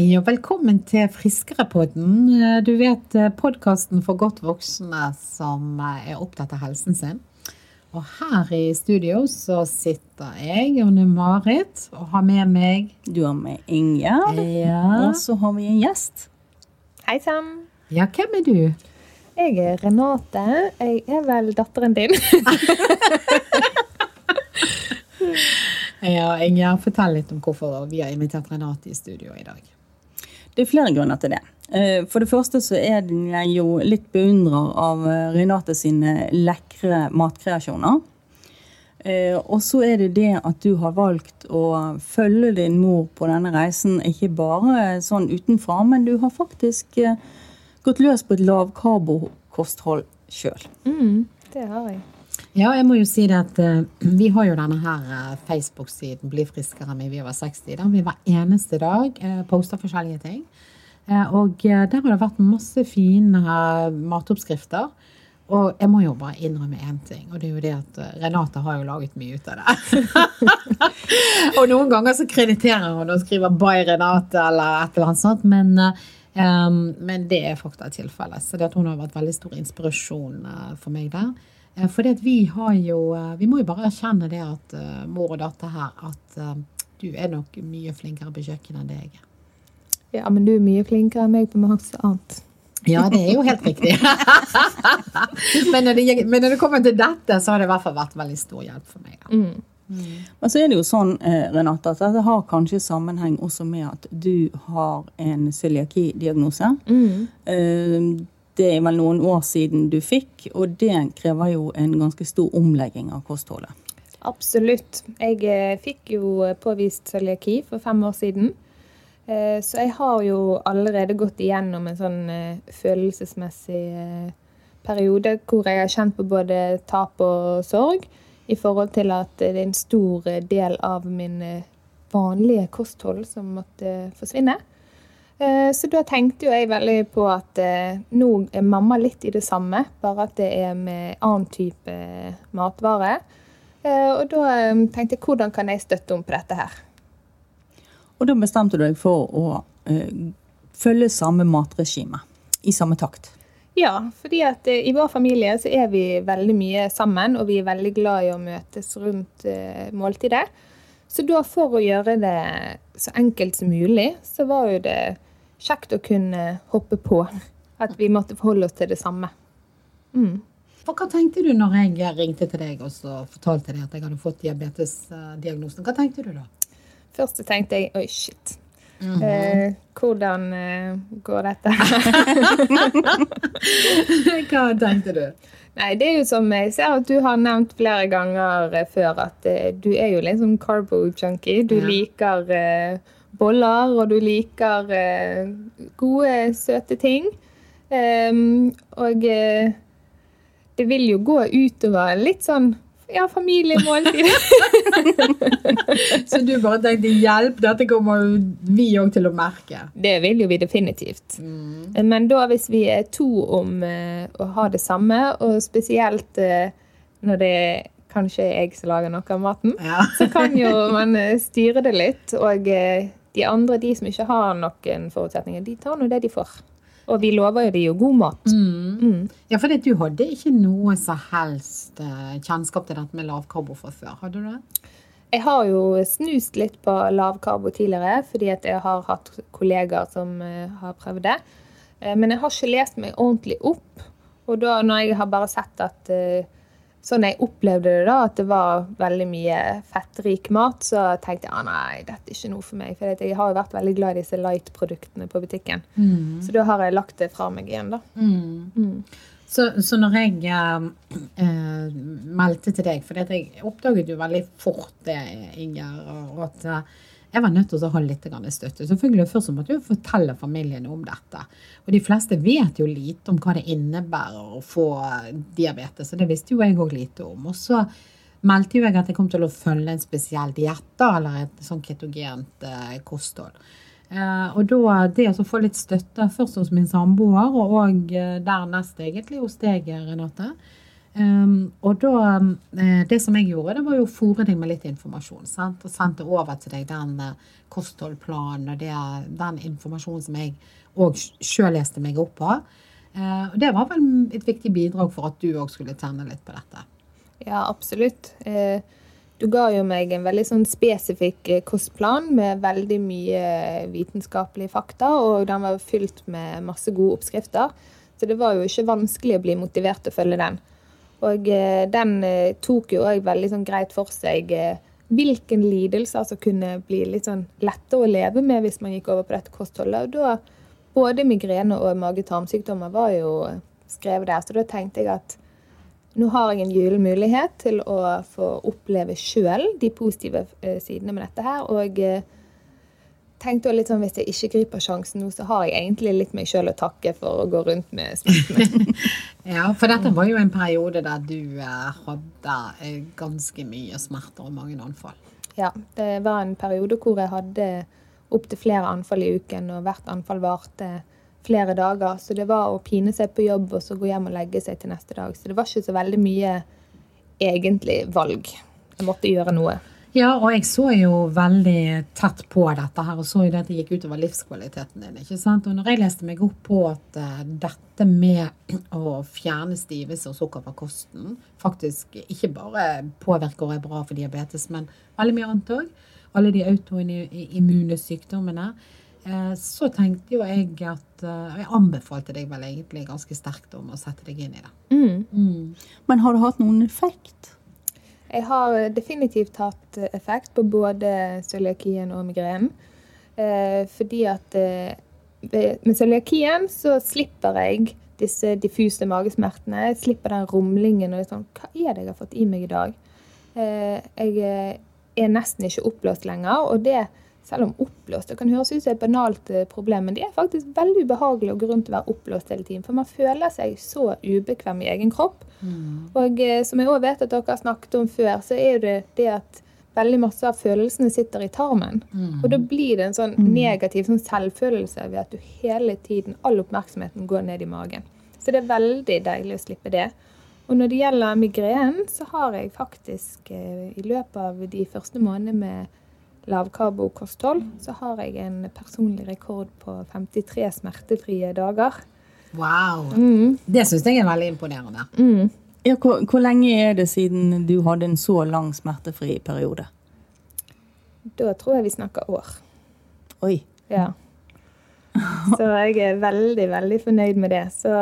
Hei og velkommen til Friskerepodden. Du vet podkasten for godt voksne som er opptatt av helsen sin. Og her i studio så sitter jeg, Jonne Marit, og har med meg Du har med Ingjerd. Ja. Og så har vi en gjest. Hei sann. ja, hvem er du? Jeg er Renate. Jeg er vel datteren din. Ja, Ingjerd, fortell litt om hvorfor vi har invitert Renate i studio i dag. Det er flere grunner til det. Eh, For det første så er jeg jo litt beundrer av eh, Renate sine lekre matkreasjoner. Eh, Og så er det det at du har valgt å følge din mor på denne reisen, ikke bare sånn utenfra, men du har faktisk gått løs på et lavkarbokosthold sjøl. Mm, det har jeg. Ja, jeg må jo si det at uh, vi har jo denne her uh, Facebook-siden Bli friskere med vi over 60, der vi hver eneste dag uh, poster forskjellige ting. Og der har det vært masse fine matoppskrifter. Og jeg må jo bare innrømme én ting, og det er jo det at Renate har jo laget mye ut av det. og noen ganger så krediterer hun og skriver 'by Renate' eller et eller annet sånt, men, um, men det er fakta tilfellet. Så det at hun har vært veldig stor inspirasjon for meg der. Eh, For at vi har jo eh, Vi må jo bare erkjenne det at eh, mor og datter her at du er nok mye flinkere på kjøkkenet enn det jeg er. Ja, men du er mye flinkere enn meg på masse annet. Ja, det er jo helt riktig. men, når det, men når det kommer til dette, så har det i hvert fall vært veldig stor hjelp for meg. Da. Men så er det jo sånn, eh, Renate, at dette har kanskje sammenheng også med at du har en cøliaki-diagnose. Eh, Det er vel noen år siden du fikk, og det krever jo en ganske stor omlegging av kostholdet. Absolutt. Jeg eh, fikk jo påvist cøliaki for fem år siden. Eh, så jeg har jo allerede gått igjennom en sånn eh, følelsesmessig periode hvor jeg har kjent på både tap og sorg i forhold til at det er en stor del av min vanlige kosthold som måtte forsvinne. Eh, Så da tenkte jo jeg veldig på at eh, nå er mamma litt i det samme, bare at det er med annen type matvare. Eh, Og da tenkte jeg hvordan kan jeg støtte om på dette her? Og da bestemte du deg for å følge samme matregime, i samme takt. Ja, fordi at i vår familie så er vi veldig mye sammen, og vi er veldig glad i å møtes rundt måltidet. Så da for å gjøre det så enkelt som mulig, så var jo det kjekt å kunne hoppe på at vi måtte forholde oss til det samme. Mm. Hva tenkte du når jeg ringte til deg og fortalte deg at jeg hadde fått diabetesdiagnosen? Hva tenkte du da? Først tenkte jeg oi, shit. eh, hvordan eh, går dette? Hva tenkte du? Nei, det er jo som jeg ser at du har nevnt flere ganger eh, før, at eh, du er jo litt sånn carbo-junkie. Du Ja. liker eh, boller, og du liker eh, gode, søte ting. Ehm, og eh, det vil jo gå utover litt sånn ja, familiemåltid. Så du bare tenkte hjelp, dette kommer jo vi òg til å merke. det vil jo vi definitivt. Men da hvis vi er to om uh, å ha det samme, og spesielt uh, når det er kanskje jeg som lager noe av maten, Ja. så kan jo man styre det litt. Og eh, de andre, de som ikke har noen forutsetninger, de tar nå det de får. Og vi lover jo de jo god mat. Mm. Ja, for du hadde ikke noe som helst eh, kjennskap til dette med lavkarbo fra før, hadde du det? Jeg har jo snust litt på lavkarbo tidligere, fordi at jeg har hatt kollegaer som eh, har prøvd det. Eh, men jeg har ikke lest meg ordentlig opp. Og da når jeg har bare sett at Sånn jeg opplevde det, da, at det var veldig mye fettrik mat, så tenkte jeg ah, nei, dette er ikke noe for meg. For jeg har jo vært veldig glad i disse light-produktene på butikken. Så da har jeg lagt det fra meg igjen, da. Så, så når jeg eh, eh, meldte til deg, for jeg oppdaget jo veldig fort det, Inger, og at jeg var nødt til å ha litt støtte. Selvfølgelig Først så måtte jeg fortelle familien om dette. Og de fleste vet jo lite om hva det innebærer å få diabetes, og det visste jo jeg òg lite om. Og så meldte jo jeg at jeg kom til å følge en spesiell diett, eller et sånn ketogent eh, kosthold. Eh, og da det å få litt støtte først hos min samboer, og, eh, dernest egentlig hos deg, Renate, Um, og da, um, Det som jeg gjorde, det var jo å fòre deg med litt informasjon. Sant? Og sendte over til deg den uh, kostholdplanen og det, den informasjonen som jeg òg sjøl leste meg opp på. Uh, og det var vel et viktig bidrag for at du òg skulle tenne litt på dette. Ja, absolutt. Eh, du ga jo meg en veldig sånn spesifikk eh, kostplan med veldig mye vitenskapelige fakta, og den var fylt med masse gode oppskrifter. Så det var jo ikke vanskelig å bli motivert til å følge den. Og eh, den eh, tok jo òg veldig sånn greit for seg eh, hvilken lidelse som kunne bli litt sånn lettere å leve med hvis man gikk over på dette kostholdet. Og da både migrene og mage-tarmsykdommer var jo skrevet der, så da tenkte jeg at nå har jeg en gyllen mulighet til å få oppleve sjøl de positive sidene med dette her. Og tenkte litt sånn hvis jeg ikke griper sjansen nå, så har jeg egentlig litt meg sjøl å takke for å gå rundt med smertene. ja, for dette var jo en periode der du eh, hadde ganske mye smerter og mange anfall. Ja, det var en periode hvor jeg hadde opptil flere anfall i uken, og hvert anfall varte flere dager. Så det var å pine seg på jobb og så gå hjem og legge seg til neste dag. Så det var ikke så veldig mye egentlig valg. Jeg måtte gjøre noe. Ja, og jeg så jo veldig tett på dette her, og så jo det at det gikk utover livskvaliteten din. ikke sant? Og når jeg leste meg opp på at uh, dette med å fjerne stivelse og sukker fra kosten faktisk ikke bare påvirker og er bra for diabetes, men veldig mye annet òg, alle de autoimmune sykdommene, eh, så tenkte jo jeg at eh, Jeg anbefalte deg vel egentlig ganske sterkt om å sette deg inn i det. Mm. Mm. Men har det hatt noen effekt? Jeg har definitivt hatt effekt på både cøliakien og migrenen. Eh, fordi at med cøliakien så slipper jeg disse diffuse magesmertene. Jeg slipper den rumlingen og sånn Hva er det jeg har fått i meg i dag? Jeg er nesten ikke oppblåst lenger. og det selv om oppblåst det kan høres ut som et banalt eh, problem, men det er faktisk veldig ubehagelig å gå rundt og være oppblåst hele tiden. For man føler seg så ubekvem i egen kropp. Mm. Og eh, som jeg òg vet at dere har snakket om før, så er det det at veldig masse av følelsene sitter i tarmen. Mm. Og da blir det en sånn mm. negativ sånn selvfølelse ved at du hele tiden, all oppmerksomheten går ned i magen. Så det er veldig deilig å slippe det. Og når det gjelder migrenen, så har jeg faktisk eh, i løpet av de første månedene med lavkarbokosthold, så har jeg en personlig rekord på 53 smertefrie dager. Wow. Mm. Det syns jeg er veldig imponerende. Mm. Ja, hvor, hvor, lenge er det siden du hadde en så lang smertefri periode? Da tror jeg vi snakker år. Oi. Ja. Så jeg er veldig, veldig fornøyd med det. Så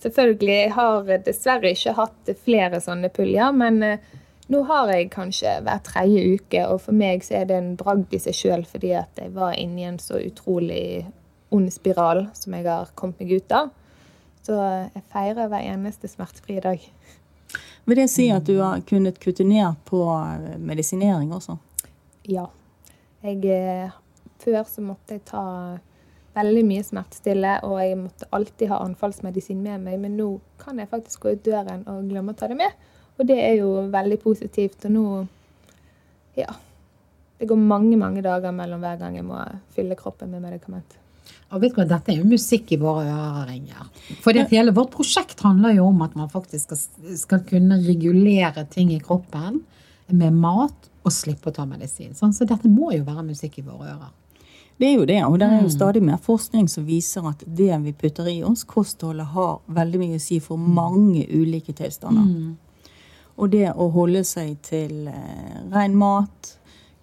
Selvfølgelig jeg har dessverre ikke hatt flere sånne puljer, men eh, nå har jeg kanskje hver tredje uke, og for meg så er det en bragd i seg sjøl fordi at jeg var inne i en så utrolig ond spiral som jeg har kommet meg ut av. Så jeg feirer hver eneste smertefrie dag. Vil det si at du har kunnet kutte ned på eh, medisinering også? Ja. Jeg, eh, før så måtte jeg ta veldig mye smertestille, og jeg måtte alltid ha anfallsmedisin med meg. Men nå kan jeg faktisk gå ut døren og glemme å ta det med. Og det er jo veldig positivt. Og nå Ja. Det går mange, mange dager mellom hver gang jeg må fylle kroppen med medikament. Og vet du hva, Dette er jo musikk i våre ører, Inger. For det hele vårt prosjekt handler jo om at man faktisk skal, skal kunne regulere ting i kroppen med mat og slippe å ta medisin. Sånn, så dette må jo være musikk i våre ører. Det er jo det, og det er jo mm. stadig mer forskning som viser at det vi putter i oss, kostholdet, har veldig mye å si for mange ulike tilstander. Mm. Og det å holde seg til eh, ren mat,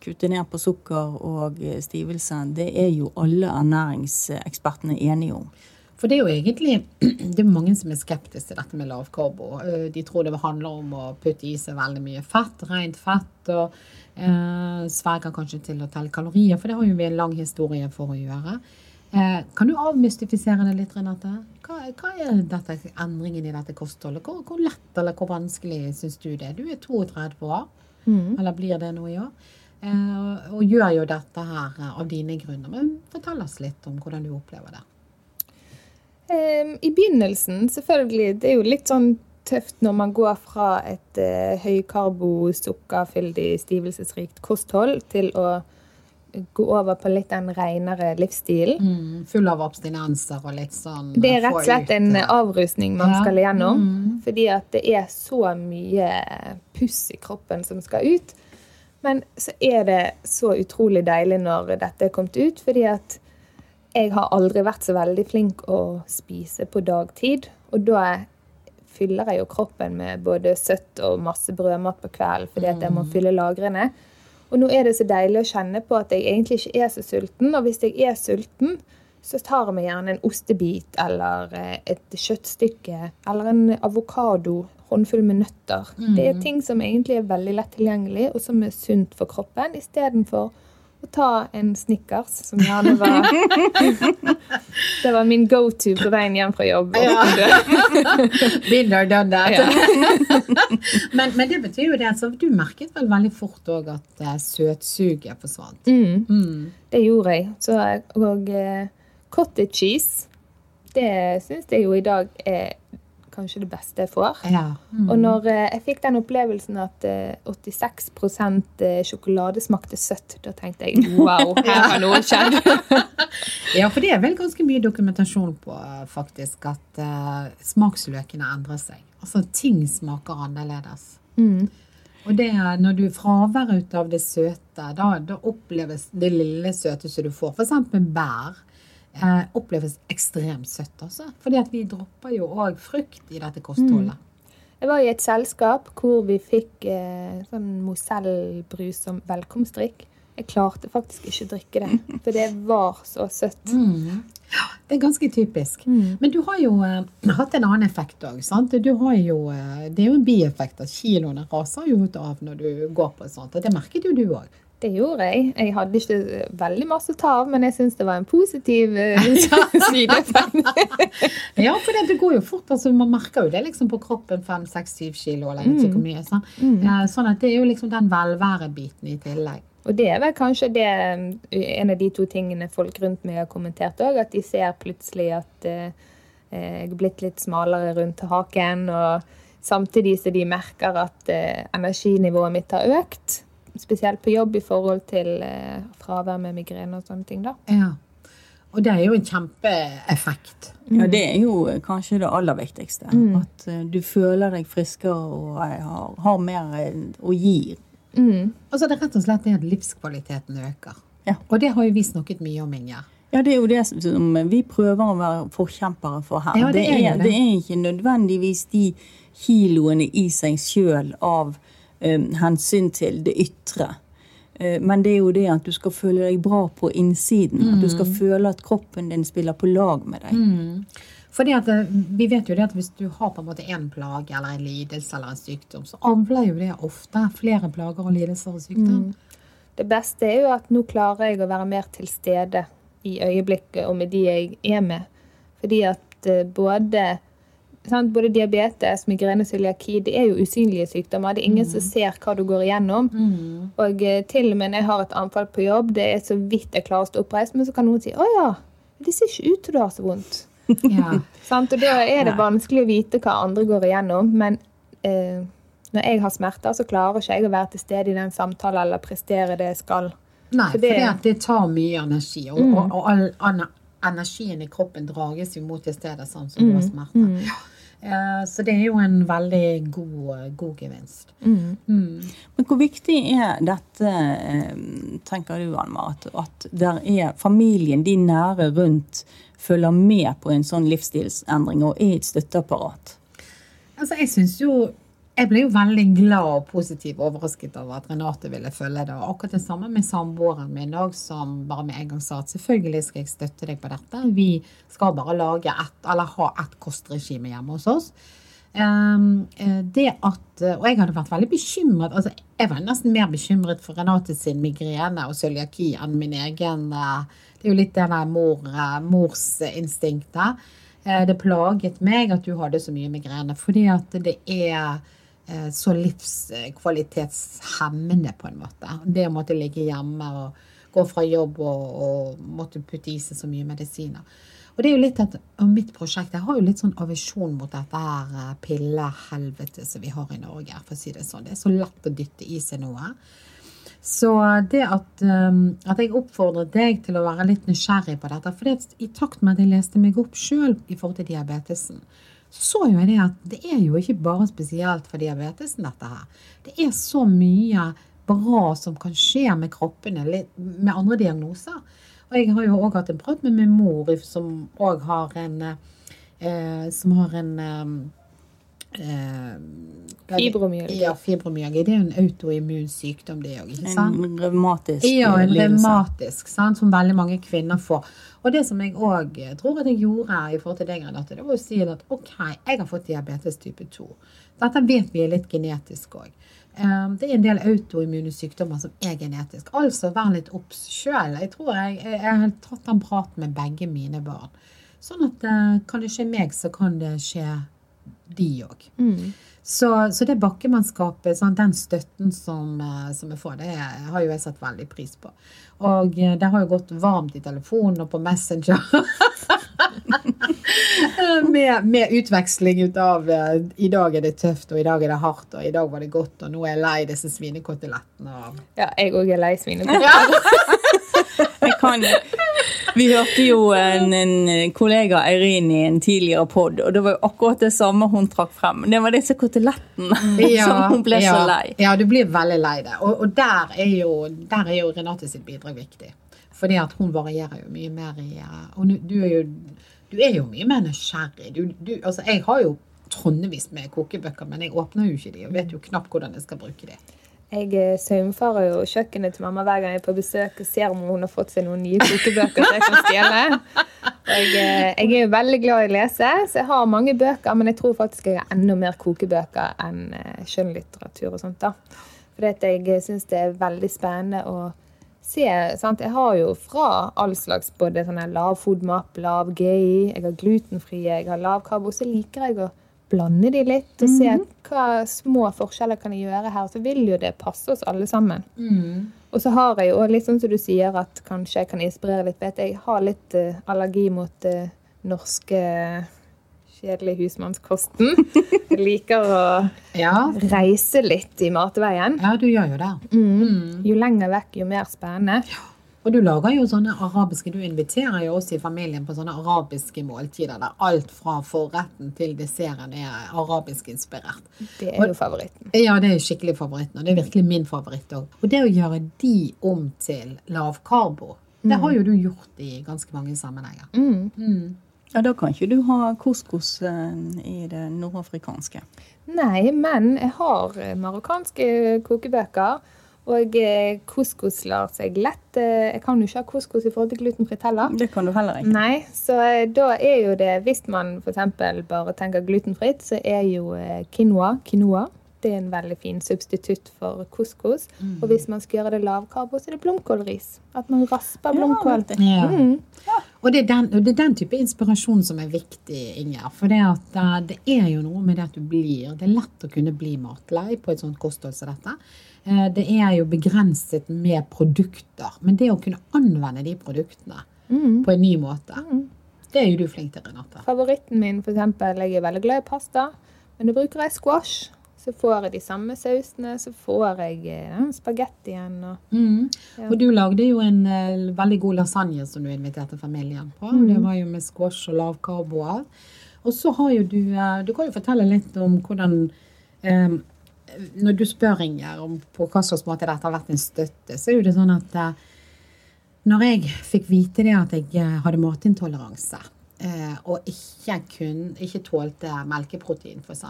kutte ned på sukker og eh, stivelse, det er jo alle ernæringsekspertene enige om. For det er jo egentlig det er mange som er skeptiske til dette med lavkarbo. Eh, de tror det handler om å putte i seg veldig mye fett, rent fett. og Eh, sverger kanskje til å telle kalorier, for det har jo vi en lang historie for å gjøre. Eh, kan du avmystifisere det litt, Renate? Hva, hva er dette, endringen i dette kostholdet? Hvor, hvor lett eller hvor vanskelig syns du det? Du er 32 år, mm. eller blir det noe i år? Eh, og gjør jo dette her av dine grunner. Men fortell oss litt om hvordan du opplever det. I begynnelsen, selvfølgelig. Det er jo litt sånn tøft når man går fra et eh, høykarbo, sukkerfyldig, stivelsesrikt kosthold til å gå over på litt den renere livsstilen. Mm, full av abstinenser og litt sånn Det er rett og slett en eh, avrusning man Ja. skal igjennom. Mm. Fordi at det er så mye puss i kroppen som skal ut. Men så er det så utrolig deilig når dette er kommet ut, fordi at jeg har aldri vært så veldig flink å spise på dagtid. Og da fyller jeg jo kroppen med både søtt og masse brødmat på kvelden fordi at jeg må fylle lagrene. Og nå er det så deilig å kjenne på at jeg egentlig ikke er så sulten. Og hvis jeg er sulten, så tar jeg meg gjerne en ostebit eller eh, et kjøttstykke eller en avokado, håndfull med nøtter. Det er ting som egentlig er veldig lett tilgjengelig, og som er sunt for kroppen, istedenfor å ta en Snickers, som gjerne var Det var min go to på veien hjem fra jobb. Been there, done that. Ja. men, men det betyr jo det, så du merket vel veldig fort òg at uh, søtsuget forsvant. Mm. Mm. Det gjorde jeg. Så, og uh, cottage cheese, det syns jeg jo i dag er kanskje det beste jeg får. Ja. Mm. Og når eh, jeg fikk den opplevelsen at eh, 86 eh, sjokolade smakte søtt, da tenkte jeg wow, her har noe skjedd. ja, for det er vel ganske mye dokumentasjon på eh, faktisk at eh, smaksløkene endrer seg. Altså ting smaker annerledes. Mm. Og det, er når du fraværet ut av det søte, da, da oppleves det lille søte som du får, f.eks. bær, eh, oppleves ekstremt søtt også. Fordi at vi dropper jo òg frukt i dette kostholdet. Jeg var i et selskap hvor vi fikk eh, sånn Mozell-brus som velkomstdrikk. Jeg klarte faktisk ikke å drikke det, for det var så søtt. Mm. Ja, det er ganske typisk. Mm. Men du har jo eh, hatt en annen effekt òg. Det er jo en bieffekt at kiloene raser jo ut av når du går på et sånt. Og det merket jo du òg. Det gjorde jeg. Jeg hadde ikke veldig masse å ta av, men jeg syns det var en positiv eh, sideeffekt. Ja, for det går jo fort. altså Man merker jo det liksom på kroppen. Fem, seks, syv kilo eller ikke hvor mye. Sånn. Mm. sånn at det er jo liksom den velværebiten i tillegg. Og det er vel kanskje det, en av de to tingene folk rundt meg har kommentert òg, at de ser plutselig at eh, jeg er blitt litt smalere rundt haken, og samtidig så de merker at eh, energinivået mitt har økt. Spesielt på jobb i forhold til eh, fravær med migrene og sånne ting. da. Ja. Og det er jo en kjempeeffekt. Ja, det er jo kanskje det aller viktigste. At eh, du føler deg friskere og eh, har, har mer eh, å gi. Mm. Altså det er rett og slett det at livskvaliteten øker. Ja. Og det har jo vi snakket mye om, Inger. Ja, det er jo det som vi prøver å være forkjempere for her. Ja, det det, er jo er, det. det er ikke nødvendigvis de kiloene i seg sjøl av eh, hensyn til det ytre. Eh, men det er jo det at du skal føle deg bra på innsiden. At du skal føle at kroppen din spiller på lag med deg. Fordi at eh, Vi vet jo det at hvis du har på en måte en plage eller en lidelse eller en sykdom, så avler jo det ofte flere plager og lidelser og sykdom. Det beste er jo at nå klarer jeg å være mer til stede i øyeblikket og med de jeg er med. Fordi at eh, både, sant, både diabetes, migrene og cøliaki det er jo usynlige sykdommer. Det er ingen som ser hva du går igjennom. Og eh, til og med når jeg har et anfall på jobb, det er så vidt jeg klarer å stå oppreist, men så kan noen si 'Å ja, det ser ikke ut til du har så vondt'. Ja. Sant? Og da er det vanskelig å vite hva andre går igjennom. Men eh, når jeg har smerter, så klarer ikke jeg å være til stede i den samtalen eller prestere det jeg skal. Nei, for det- at det tar mye energi. Og, og, og all all, energien i kroppen drages jo mot det stedet sånn som du har smerter. Ja. Eh, Så det er jo en veldig god, god gevinst. Mm. Men hvor viktig er dette, eh, tenker du, Anma, at, at der er familien, de nære rundt, følger med på en sånn livsstilsendring og er et støtteapparat? Altså, jeg synes jo Jeg ble jo veldig glad og positivt overrasket over at Renate ville følge det. Og akkurat det samme med samboeren min òg, som bare med en gang sa at selvfølgelig skal jeg støtte deg på dette. Vi skal bare lage et, eller ha ett kostregime hjemme hos oss. Um, eh, det at, og jeg hadde vært veldig bekymret altså Jeg var nesten mer bekymret for Renate sin migrene og cøliaki enn min egen eh, Det er jo litt det der mor, eh, morsinstinktet. Eh, Det plaget meg at du hadde så mye migrene, fordi at det er eh, så livskvalitetshemmende, på en måte. Det å måtte ligge hjemme og gå fra jobb og, og måtte putte i seg så mye medisiner. Og det er jo litt at, mitt prosjekt jeg har jo litt sånn avisjon mot dette her pillehelvetet pillehelvete som vi har i Norge, for å si det sånn. Det er så lett å dytte i seg noe. Så det at, um, at jeg oppfordret deg til å være litt nysgjerrig på dette For i takt med at jeg leste meg opp sjøl i forhold til diabetesen, så jo jeg det at det er jo ikke bare spesielt for diabetesen, dette her. Det er så mye bra som kan skje med kroppene med andre diagnoser. Og jeg har jo òg hatt en prat med min mor, som òg har en eh, Som har en eh, Fibromyalgi. Ja, fibromyalgi. Det er jo en autoimmun sykdom, det òg. En revmatisk Ja, en revmatisk, sant, som veldig mange kvinner får. Og det som jeg òg tror at jeg gjorde i forhold til deg, Renate, det var å si at OK, jeg har fått diabetes type 2. Dette vet vi er litt genetisk òg. Det er en del autoimmune sykdommer som er genetisk. Altså vær litt obs sjøl. Jeg tror jeg, jeg, jeg har tatt den praten med begge mine barn. Sånn at eh, kan det skje meg, så kan det skje de òg. Så, så det bakkemannskapet, sånn, den støtten som, eh, som jeg får, det har jo jeg satt veldig pris på. Og eh, det har jo gått varmt i telefonen og på Messenger. med, med utveksling ut av eh, i dag er det tøft, og i dag er det hardt, og i dag var det godt, og nå er jeg lei disse svinekotelettene. Ja, jeg òg er lei svinekoteletter. Jeg kan, vi hørte jo en, en kollega Eirin i en tidligere pod, og det var jo akkurat det samme hun trakk frem. Det var disse kotelettene som hun ble ja, så lei. Ja, du blir veldig lei det. Og, og der, er jo, der er jo Renate sitt bidrag viktig. Fordi at hun varierer jo mye mer i eh, Og nu- du er jo, du er jo mye mer nysgjerrig. Du, du, altså, jeg har jo tonnevis med kokebøker, men jeg åpner jo ikke de og vet jo knapt hvordan jeg skal bruke de. Jeg eh, saumfarer jo kjøkkenet til mamma hver gang jeg er på besøk og ser om hun har fått seg noen nye kokebøker som jeg kan stjele. Jeg, eh, jeg er jo veldig glad i å lese, så jeg har mange bøker, men jeg tror faktisk jeg har enda mer kokebøker enn eh, skjønnlitteratur og sånt. da. For jeg syns det er veldig spennende å se. sant? Jeg har jo fra all slags både sånne lav FODMAP, lav GI, jeg har glutenfrie, jeg har lav karbo. Så liker jeg å blande de litt og se hva små forskjeller kan jeg gjøre her. Så vil jo det passe oss alle sammen. Og så har jeg jo litt sånn som du sier, at kanskje jeg kan inspirere litt. Vet jeg, har litt eh, allergi mot uh, norske kjedelige husmannskosten. Jeg liker å Ja, reise litt i matveien. ja du gjør jo det. Jo lenger vekk, jo mer spennende. Og du lager jo sånne arabiske Du inviterer jo oss i familien på sånne arabiske måltider der alt fra forretten til desserten er arabisk inspirert. Det er jo favoritten. Ja, det er skikkelig favoritten, og det er virkelig min favoritt òg. Og det å gjøre de om til lavkarbo, det har jo du gjort i ganske mange sammenhenger. Ja, Da kan ikke du ha couscous i det nordafrikanske. Nei, men jeg har marokkanske kokebøker. Og eh, couscous lar seg lett eh, Jeg kan jo ikke ha couscous i forhold til glutenfritt heller. Det kan du heller ikke. Nei, så eh, da er jo det Hvis man f.eks. bare tenker glutenfritt, så er jo quinoa quinoa. Det er en veldig fin substitutt for couscous. Og hvis man skal gjøre det lavkarbo, så er det blomkålris. At man rasper blomkål. Ja, mm. Ja. Og det er, den, og det er den type inspirasjon som er viktig, Inger. For det, at, eh, det er jo noe med det at du blir Det er lett å kunne bli matlei på et sånt kosthold som dette. Eh, Det er jo begrenset med produkter. Men det å kunne anvende de produktene på en ny måte, det er jo du flink til, Renate. Favoritten min, for eksempel, jeg er veldig glad i pasta, men du bruker jeg squash. Så får jeg de samme sausene, så får jeg eh, den spagettien og Mm. Og du lagde jo en uh, veldig god lasagne som du inviterte familien på. Mm. Det var jo med squash og lavkarbo og alt. Og så har jo du uh, Du kan jo fortelle litt om hvordan um, Når du spør Inger om på hva slags måte dette har vært en støtte, så er jo det sånn at eh, når jeg fikk vite det at jeg hadde matintoleranse, og ikke, kun, ikke tålte melkeprotein, f.eks.,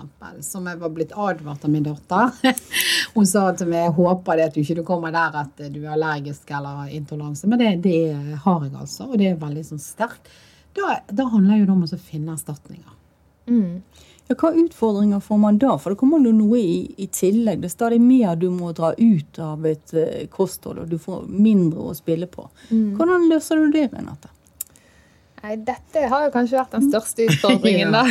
som jeg var blitt advart av min datter Hun sa til meg jeg håper det at du ikke kommer der at du er allergisk eller intoleranse, men det, det har jeg altså, og det er veldig sånn sterkt. Da, da handler det om å finne erstatninger. Ja, hva utfordringer får man da? For det kommer jo noe i, i tillegg. Det er stadig mer du må dra ut av et eh, kosthold, og du får mindre å spille på. Hvordan løser du det, Renate? Nei, dette har jo kanskje vært den største utfordringen, da.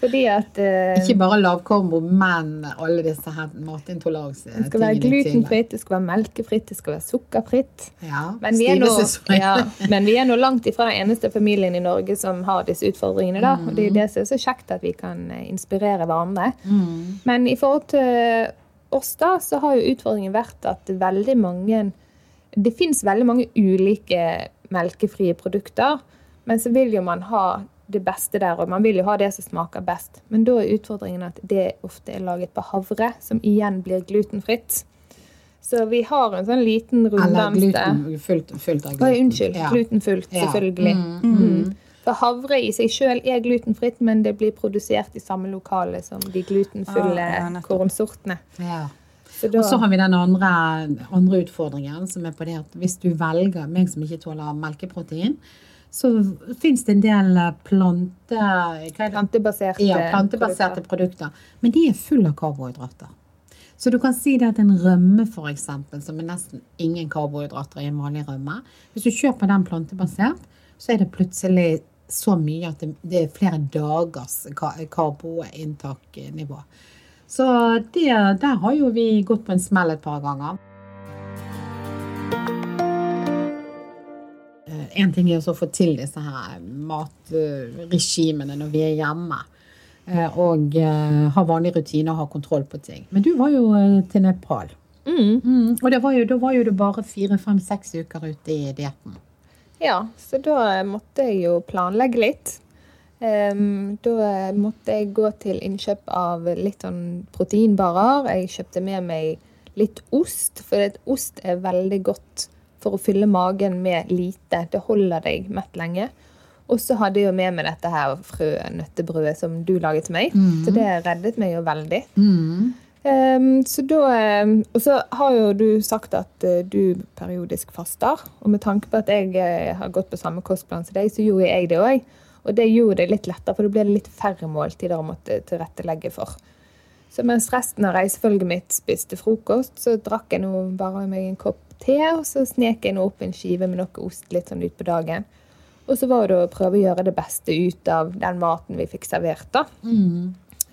Fordi at uh, Ikke bare lavkarbo, men alle disse her matintoleransetingene. det skal være glutenfritt, det skal være melkefritt, det skal være sukkerfritt. Ja, Men vi, nå, ja, men vi er nå langt ifra den eneste familien i Norge som har disse utfordringene. da. Og det er det som er så kjekt at vi kan eh, inspirere hverandre. Men i forhold til oss da, så har jo utfordringen vært at veldig mange Det fins veldig mange ulike melkefrie produkter, men så vil jo man ha det beste der, og man vil jo ha det som smaker best. Men da er utfordringen at det ofte er laget på havre, som igjen blir glutenfritt. Så vi har en sånn liten Eller runddans der. glutenfullt fullt av Oi, gluten. unnskyld. Ja. Glutenfullt, Ja. selvfølgelig. Mm, Mm. For havre i seg sjøl er glutenfritt, men det blir produsert i samme lokale som de glutenfulle Ah, ja, kornsortene. Ja. Så da, Og så har vi den andre, andre utfordringen, som er på det at hvis du velger meg som ikke tåler melkeprotein, så fins det en del eh, plante... Er plantebaserte Ja, plantebaserte produkter. produkter. Men de er fulle av karbohydrater. Så du kan si det at en rømme, eksempel, som er nesten ingen karbohydrater i en vanlig rømme Hvis du kjøper den plantebasert, så er det plutselig så mye at det, det er flere dagers karboinntaknivå. Så det, der har jo vi gått på en smell et par ganger. En ting er å få til disse her matregimene når vi er hjemme. eh, Og eh, ha vanlige rutiner og ha kontroll på ting. Men du var jo eh, til Nepal. Mm. Mm, og det var jo, da var jo du bare fire, fem, seks uker ute i dietten. Ja, så da måtte jeg jo planlegge litt. Um, da måtte jeg gå til innkjøp av litt sånn proteinbarer. Jeg kjøpte med meg litt ost, for ost er veldig godt for å fylle magen med lite. Det holder deg mett lenge. Og så hadde jeg jo med meg dette her frønøttebrødet som du laget til meg. Så det reddet meg jo veldig. Ehm, så da, ehm, og så har jo du sagt at eh, du periodisk faster. Og med tanke på at jeg eh, har gått på samme kostplan som deg, så gjorde jeg det òg. Og det gjorde det litt lettere, for det ble litt færre måltider å måtte tilrettelegge for. Så mens resten av reisefølget mitt spiste frokost, så drakk jeg nå bare meg en kopp te, og så snek jeg nå opp en skive med noe ost litt sånn utpå dagen. Og så var det å prøve å gjøre det beste ut av den maten vi fikk servert, da.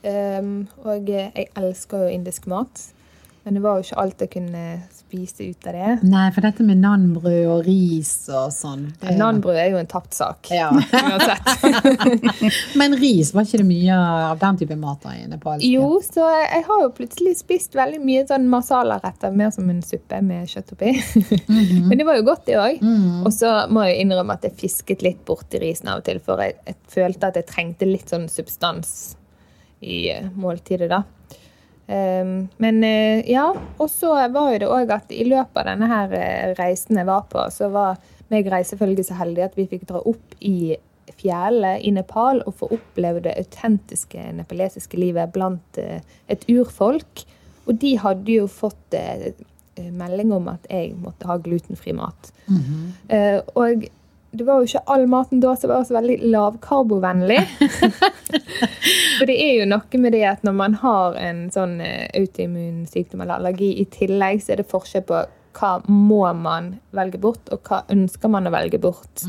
Um, og jeg elsker jo indisk mat. Men det var jo ikke alt jeg kunne spise ut av det. Nei, for dette med nanbrød og ris og sånn det- Nanbrød er jo en tapt sak. Ja. Uansett. Men ris, var ikke det mye av den type mat i Nepal? Jo, så jeg har jo plutselig spist veldig mye sånn masalaretter, mer som en suppe med kjøtt oppi. Men det var jo godt, det òg. Og så må jeg innrømme at jeg fisket litt borti risen av og til, for jeg, jeg følte at jeg trengte litt sånn substans i eh, måltidet, da. Um, men eh, ja, og så var jo det òg at i løpet av denne her eh, reisen jeg var på, så var meg reisefølget så heldig at vi fikk dra opp i fjellet i Nepal og få oppleve det autentiske nepalesiske livet blant eh, et urfolk. Og de hadde jo fått melding om at jeg måtte ha glutenfri mat. Eh, og det var jo ikke all maten da som var så veldig lavkarbovennlig. For det er jo noe med det at når man har en sånn eh, autoimmun sykdom eller allergi i tillegg, så er det forskjell på hva må man velge bort, og hva ønsker man å velge bort.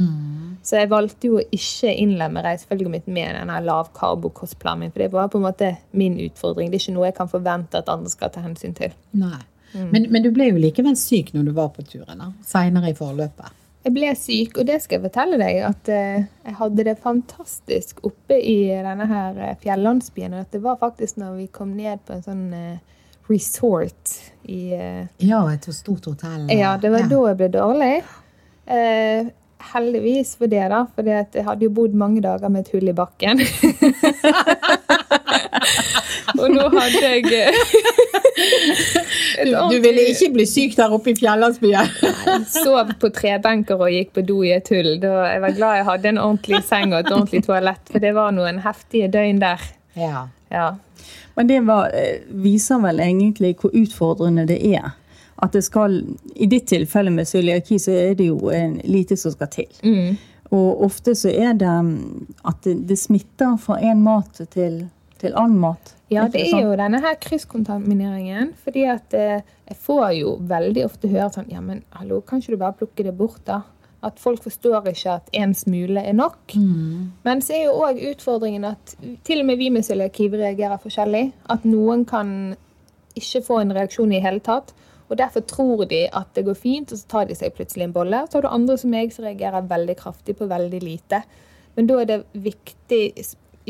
Så jeg valgte jo å ikke innlemme reisefølget mitt med denne lavkarbokostplanen min, for det var på en måte min utfordring. Det er ikke noe jeg kan forvente at andre skal ta hensyn til. Nei. Men, men du ble jo likevel syk når du var på turen. Seinere i forløpet. Jeg ble syk, og det skal jeg fortelle deg, at eh, jeg hadde det fantastisk oppe i denne her eh, fjellandsbyen. Og at det var faktisk når vi kom ned på en sånn eh, resort i Ja, et stort hotell. Ja, det var da jeg ble dårlig. Eh, heldigvis for det, da, for jeg hadde jo bodd mange dager med et hull i bakken. og nå hadde jeg eh, Du, du ville ikke bli syk der oppe i fjellandsbyen? sov på trebenker og gikk på do i et hull. Jeg var glad jeg hadde en ordentlig seng og et ordentlig toalett, for det var noen heftige døgn der. Ja. Ja. Men det var, eh, viser vel egentlig hvor utfordrende det er. At det skal, I ditt tilfelle med cøliaki så er det jo en lite som skal til. Mm. Og ofte så er det mm, at det, det smitter fra én mat til, til annen mat. Ja, det er jo denne her krysskontamineringen. Fordi at eh, jeg får jo veldig ofte høre sånn Ja, men hallo, kan ikke du bare plukke det bort, da? At folk forstår ikke at én smule er nok. Men så er jo òg utfordringen at til og med vi med cøliaki reagerer forskjellig. At noen kan ikke få en reaksjon i hele tatt. Og derfor tror de at det går fint, og så tar de seg plutselig en bolle. Så har du andre som meg som reagerer veldig kraftig på veldig lite. Men da er det viktig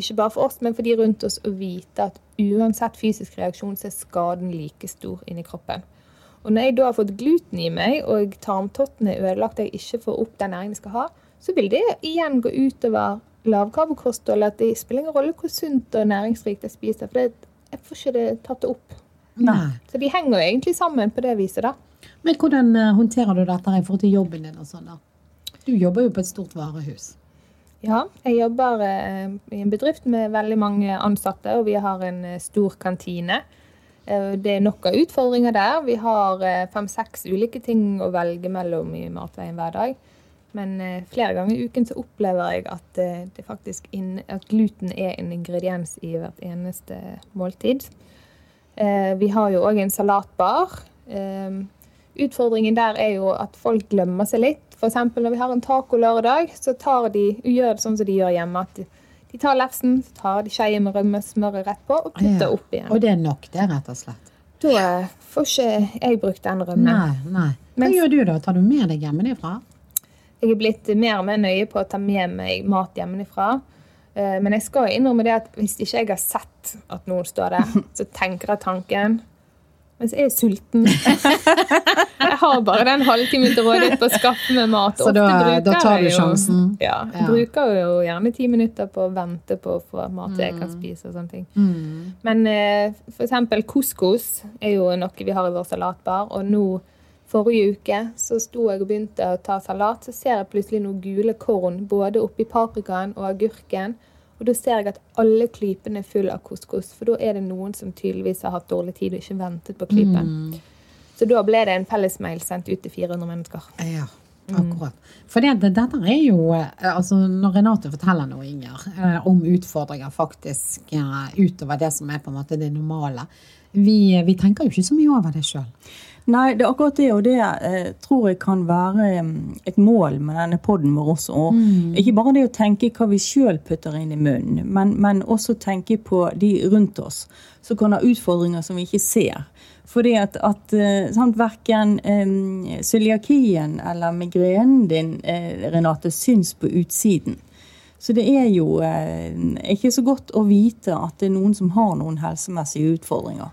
ikke bare for oss, men for de rundt oss, å vite at uansett fysisk reaksjon, så er skaden like stor inni kroppen. Og når jeg da har fått gluten i meg, og tarmtotten er ødelagt, og jeg ikke får opp den næringen jeg skal ha, så vil det igjen gå utover lavkarbokosthold. At det spiller ingen rolle hvor sunt og næringsrikt jeg spiser, for det, jeg får ikke det tatt det opp. Nei. Så de henger jo egentlig sammen på det viset, da. Men hvordan eh, håndterer du dette i forhold til jobben din og sånn, da? Du jobber jo på et stort varehus. Ja, jeg jobber eh, i en bedrift med veldig mange ansatte, og vi har en eh, stor kantine. Eh, det er nok av utfordringer der. Vi har fem-seks ulike ting å velge mellom i matveien hver dag. Men flere ganger i uken så opplever jeg at, det faktisk inn, at gluten er en ingrediens i hvert eneste måltid. Vi har jo òg en salatbar. Utfordringen der er jo at folk glemmer seg litt. F.eks. når vi har en tacolørdag, så tar de, gjør det sånn som de gjør hjemme. at de, tar lefsen, så tar de skeie med rømme, smøret rett på og putter Ja. opp igjen. Og det er nok, det, rett og slett. Da får ikke jeg brukt den rømmen. Nei, nei. Hva Mens, gjør du da? Tar du med deg hjemmefra? Jeg er blitt mer og mer nøye på å ta med meg mat hjemmefra. Eh, Men jeg skal innrømme det at hvis ikke jeg har sett at noen står der, så tenker jeg tanken Mens jeg er sulten. jeg har bare den halvtimen til rådighet på å skaffe meg mat. Så da- da tar du jeg jo- sjansen? Ja. Ja. Bruker jo gjerne ti minutter på å vente på å få mat jeg kan spise og sånne ting. Mm. Men eh, eksempel couscous er jo noe vi har i vår salatbar. Og nå, forrige uke, så sto jeg og begynte å ta salat. Så ser jeg plutselig noen gule korn både oppi paprikaen og agurken. Og da ser jeg at alle klypene er full av couscous. For da er det noen som tydeligvis har hatt dårlig tid og ikke ventet på klypen. Så da ble det en fellesmail sendt ut til 400 mennesker. Ja, akkurat. For det, det, dette er jo eh, altså Når Renate forteller noe, Inger, eh, om utfordringer faktisk eh, utover det som er på en måte det normale Vi, vi tenker jo ikke så mye over det sjøl. Nei, det er akkurat det, og det eh, tror jeg kan være mm, et mål med denne poden vår også. Og Ikke bare det å tenke hva vi sjøl putter inn i munnen, men, men også tenke på de rundt oss som kan ha utfordringer som vi ikke ser. Fordi at, at eh, sant, verken eh, cøliakien eller migrenen din, eh, Renate, syns på utsiden. Så det er jo eh, ikke så godt å vite at det er noen som har noen helsemessige utfordringer.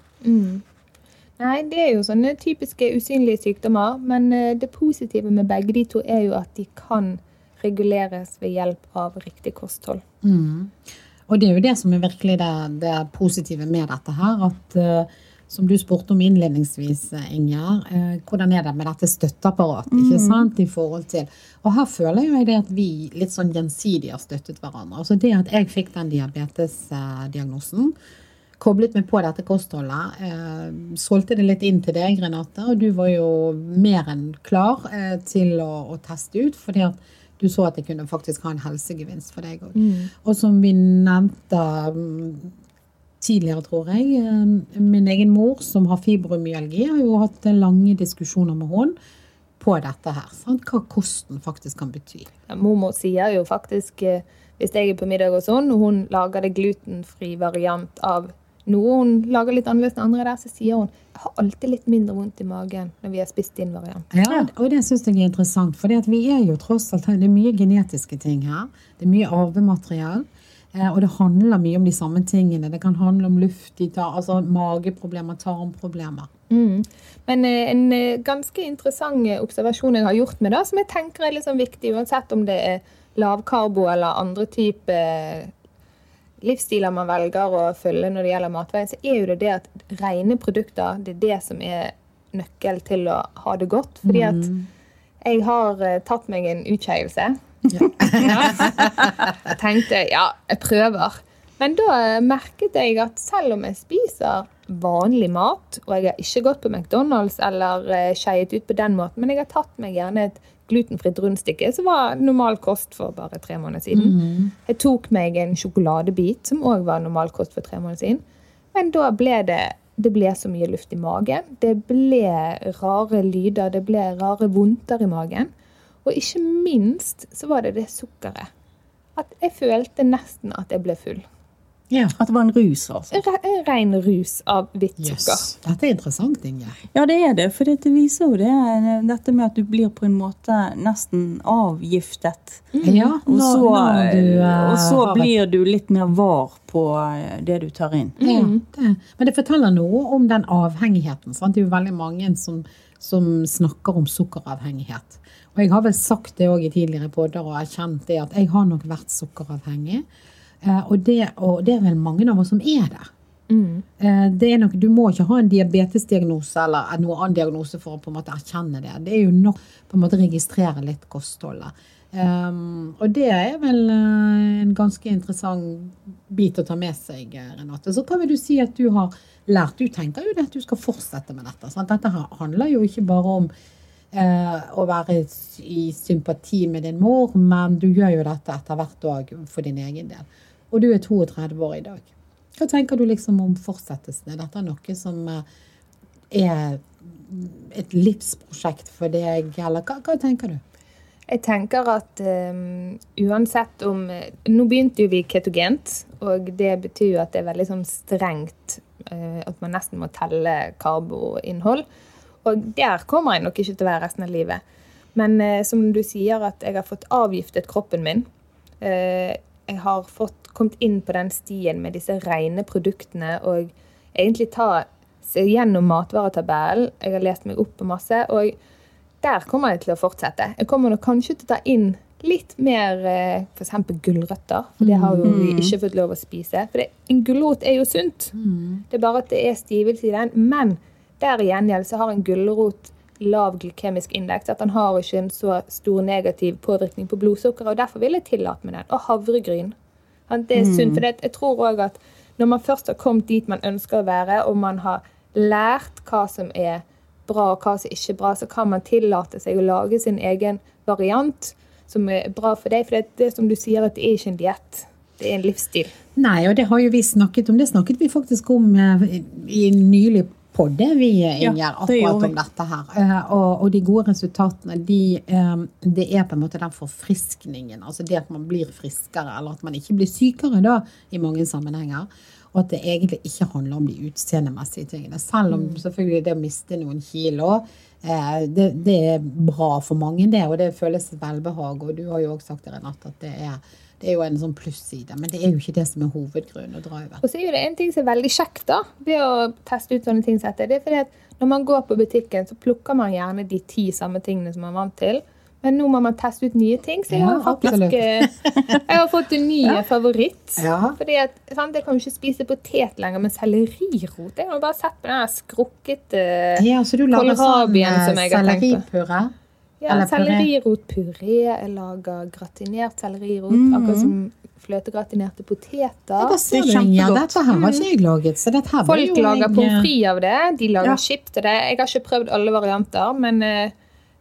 Nei, det er jo sånne typiske usynlige sykdommer. Men eh, det positive med begge de to er jo at de kan reguleres ved hjelp av riktig kosthold. Og det er jo det som er virkelig det, det positive med dette her. At eh, som du spurte om innledningsvis, Ingjerd. Eh, hvordan er det med dette støtteapparatet? ikke sant, i forhold til, Og her føler jo jeg det at vi litt sånn gjensidig har støttet hverandre. Altså det at jeg fikk den diabetesdiagnosen, koblet meg på dette kostholdet, eh, solgte det litt inn til deg, Renate, og du var jo mer enn klar eh, til å, å teste ut, fordi at du så at det kunne faktisk ha en helsegevinst for deg òg. Og som vi nevnte mm, tidligere, tror jeg, eh, min egen mor som har fibromyalgi, har jo hatt lange diskusjoner med henne på dette her. Sant? Hva kosten faktisk kan bety. Ja, mormor sier jo faktisk, eh, hvis jeg er på middag og sånn, og hun lager det glutenfri variant av noe hun lager litt annerledes enn andre der, så sier hun jeg har alltid litt mindre vondt i magen når vi har spist din variant. Ja, og det syns jeg er interessant, for vi er jo tross alt Det er mye genetiske ting her. Det er mye arvemateriell. eh, Og det handler mye om de samme tingene. Det kan handle om luft i tar, altså mageproblemer, tarmproblemer. Mm. Men eh, en eh, ganske interessant observasjon jeg har gjort med det, som jeg tenker er sånn viktig, uansett om det er lavkarbo eller andre typer livsstiler man velger å følge når det gjelder matveien, så er jo det det at rene produkter det er det som er nøkkel til å ha det godt. Fordi at jeg har eh, tatt meg en utskeielse. jeg tenkte ja, jeg prøver. Men da eh, merket jeg at selv om jeg spiser vanlig mat, og jeg har ikke gått på McDonald's eller eh, skeiet ut på den måten, men jeg har tatt meg gjerne et glutenfritt rundstykke, som var normal kost for bare tre måneder siden. Jeg tok meg en sjokoladebit, som òg var normal kost for tre måneder siden. Men da ble det det ble så mye luft i magen. Det ble rare lyder, det ble rare vondter i magen. Og ikke minst så var det det sukkeret. At jeg følte nesten at jeg ble full. Ja. At det var en rus, altså. En re- ren rus av hvitt sukker. sukker. Dette er interessant, Inge. Ja, det er det. For det viser jo det, dette med at du blir på en måte nesten avgiftet. Ja, Og så, når du, eh, og så blir du litt mer var på eh, det du tar inn. Ja, det. Men det forteller noe om den avhengigheten. Sant? Det er jo veldig mange som, som snakker om sukkeravhengighet. Og jeg har vel sagt det òg i tidligere podder og erkjent det at jeg har nok vært sukkeravhengig. Eh, og, det, og det er vel mange av oss som er der. Mm. det er nok, du må ikke ha en diabetesdiagnose eller noen annen diagnose for å på en måte erkjenne det. Det er jo nok på en måte registrere litt kostholdet. Um, og det er vel eh, en ganske interessant bit å ta med seg, eh, Renate. Så hva vil du si at du har lært? Du tenker jo det at du skal fortsette med dette. Sant? Dette handler jo ikke bare om uh, å være i sympati med din mor, men du gjør jo dette etter hvert òg for din egen del. Og du er 32 år i dag. Hva tenker du liksom om fortsettelsen? Er dette noe som eh, er et livsprosjekt for deg, eller hva, hva tenker du? Jeg tenker at um, uansett om Nå begynte jo vi ketogent, og det betyr jo at det er veldig sånn strengt uh, at man nesten må telle karboinnhold. Og der kommer jeg nok ikke til å være resten av livet. Men uh, som du sier, at jeg har fått avgiftet kroppen min. Uh, jeg har fått kommet inn på den stien med disse rene produktene og egentlig ta gjennom matvaretabellen. Jeg har lest meg opp på masse. og der kommer jeg til å fortsette. Jeg kommer nok kanskje til å ta inn litt mer eh, f.eks. gulrøtter. For det har jo vi ikke fått lov å spise. For det, en gulrot er jo sunt. Det er bare at det er stivelse i den. Men der i gjengjeld så har en gulrot lav glykemisk indeks. At den har ikke en så stor negativ påvirkning på blodsukkeret. Og derfor vil jeg tillate meg den. Og havregryn. Det er sunt. For det, jeg tror òg at når man først har kommet dit man ønsker å være, og man har lært hva som er bra og hva som ikke er bra, så kan man tillate seg å lage sin egen variant som er bra for deg. For det, det som du sier, at det er ikke en diett. Det er en livsstil. Nei, og det har jo vi snakket om. Det snakket vi faktisk om eh, i en nylig podde, vi, Inger, Ja, det akkurat om dette her. Eh, Og, og de gode resultatene, de, eh, det er på en måte den forfriskningen. Altså det at man blir friskere, eller at man ikke blir sykere da, i mange sammenhenger. Og at det egentlig ikke handler om de utseendemessige tingene. Selv om selvfølgelig det å miste noen kilo, eh, det, det er bra for mange, det. Og det føles velbehag. Og du har jo også sagt det, Renate, at det er, det er jo en sånn plusside. Men det er jo ikke det som er hovedgrunnen å dra over. Og så er jo det en ting som er veldig kjekt da, ved å teste ut sånne ting som dette. Det er fordi at når man går på butikken, så plukker man gjerne de ti samme tingene som man er vant til. Men nå må man teste ut nye ting, så jeg Ja, har faktisk eh, jeg har fått en ny favoritt. Ja. Fordi at, sant, Jeg kan jo ikke spise potet lenger, men sellerirot Jeg har bare sett på den skrukkete Ja, så du lager sånn som jeg har tenkt på. selleripuré? Ja, Eller sellerirotpuré. Jeg lager gratinert sellerirot. Akkurat som fløtegratinerte Ja, poteter. ser Det er kjempegodt. Dette her har ikke jeg laget. Så dette her var Folk jo lager pommes frites av det. De lager Ja. chips til det. Jeg har ikke prøvd alle varianter, men eh,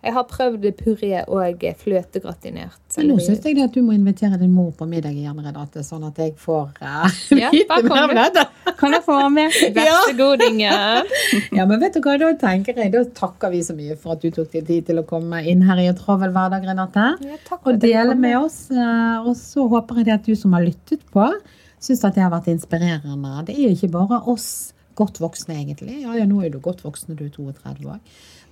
jeg har prøvd puré og fløtegratinert Men nå syns jeg det at du må invitere din mor på middag igjen, Renate, sånn at jeg får uh, Ja, vite mer om dette. Kan jeg få med? Vær så god, Inger. Ja, men vet du hva, da tenker jeg, da takker vi så mye for at du tok deg tid til å komme inn her i en travel hverdag, Renate. Ja, og dele med oss. eh, Og så håper jeg det at du som har lyttet på, syns at det har vært inspirerende. Det er jo ikke bare oss godt voksne, egentlig. Ja, ja, nå er du godt voksen, du er 32 år.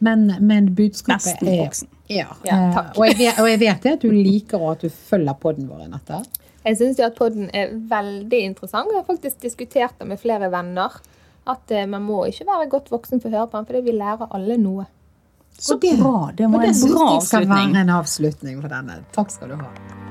Men, men budskapet Nesten er voksen. Ja, Ja, eh, takk. Og, jeg vet, og jeg vet det at du liker og at du følger podden vår, Renate. Jeg syns at podden er veldig interessant. Jeg har faktisk diskutert det med flere venner. At eh, man må ikke være godt voksen for å høre på den, fordi vi lærer alle noe. Så det- bra. Det var en bra avslutning. Det skal være en avslutning på denne. Takk skal du ha.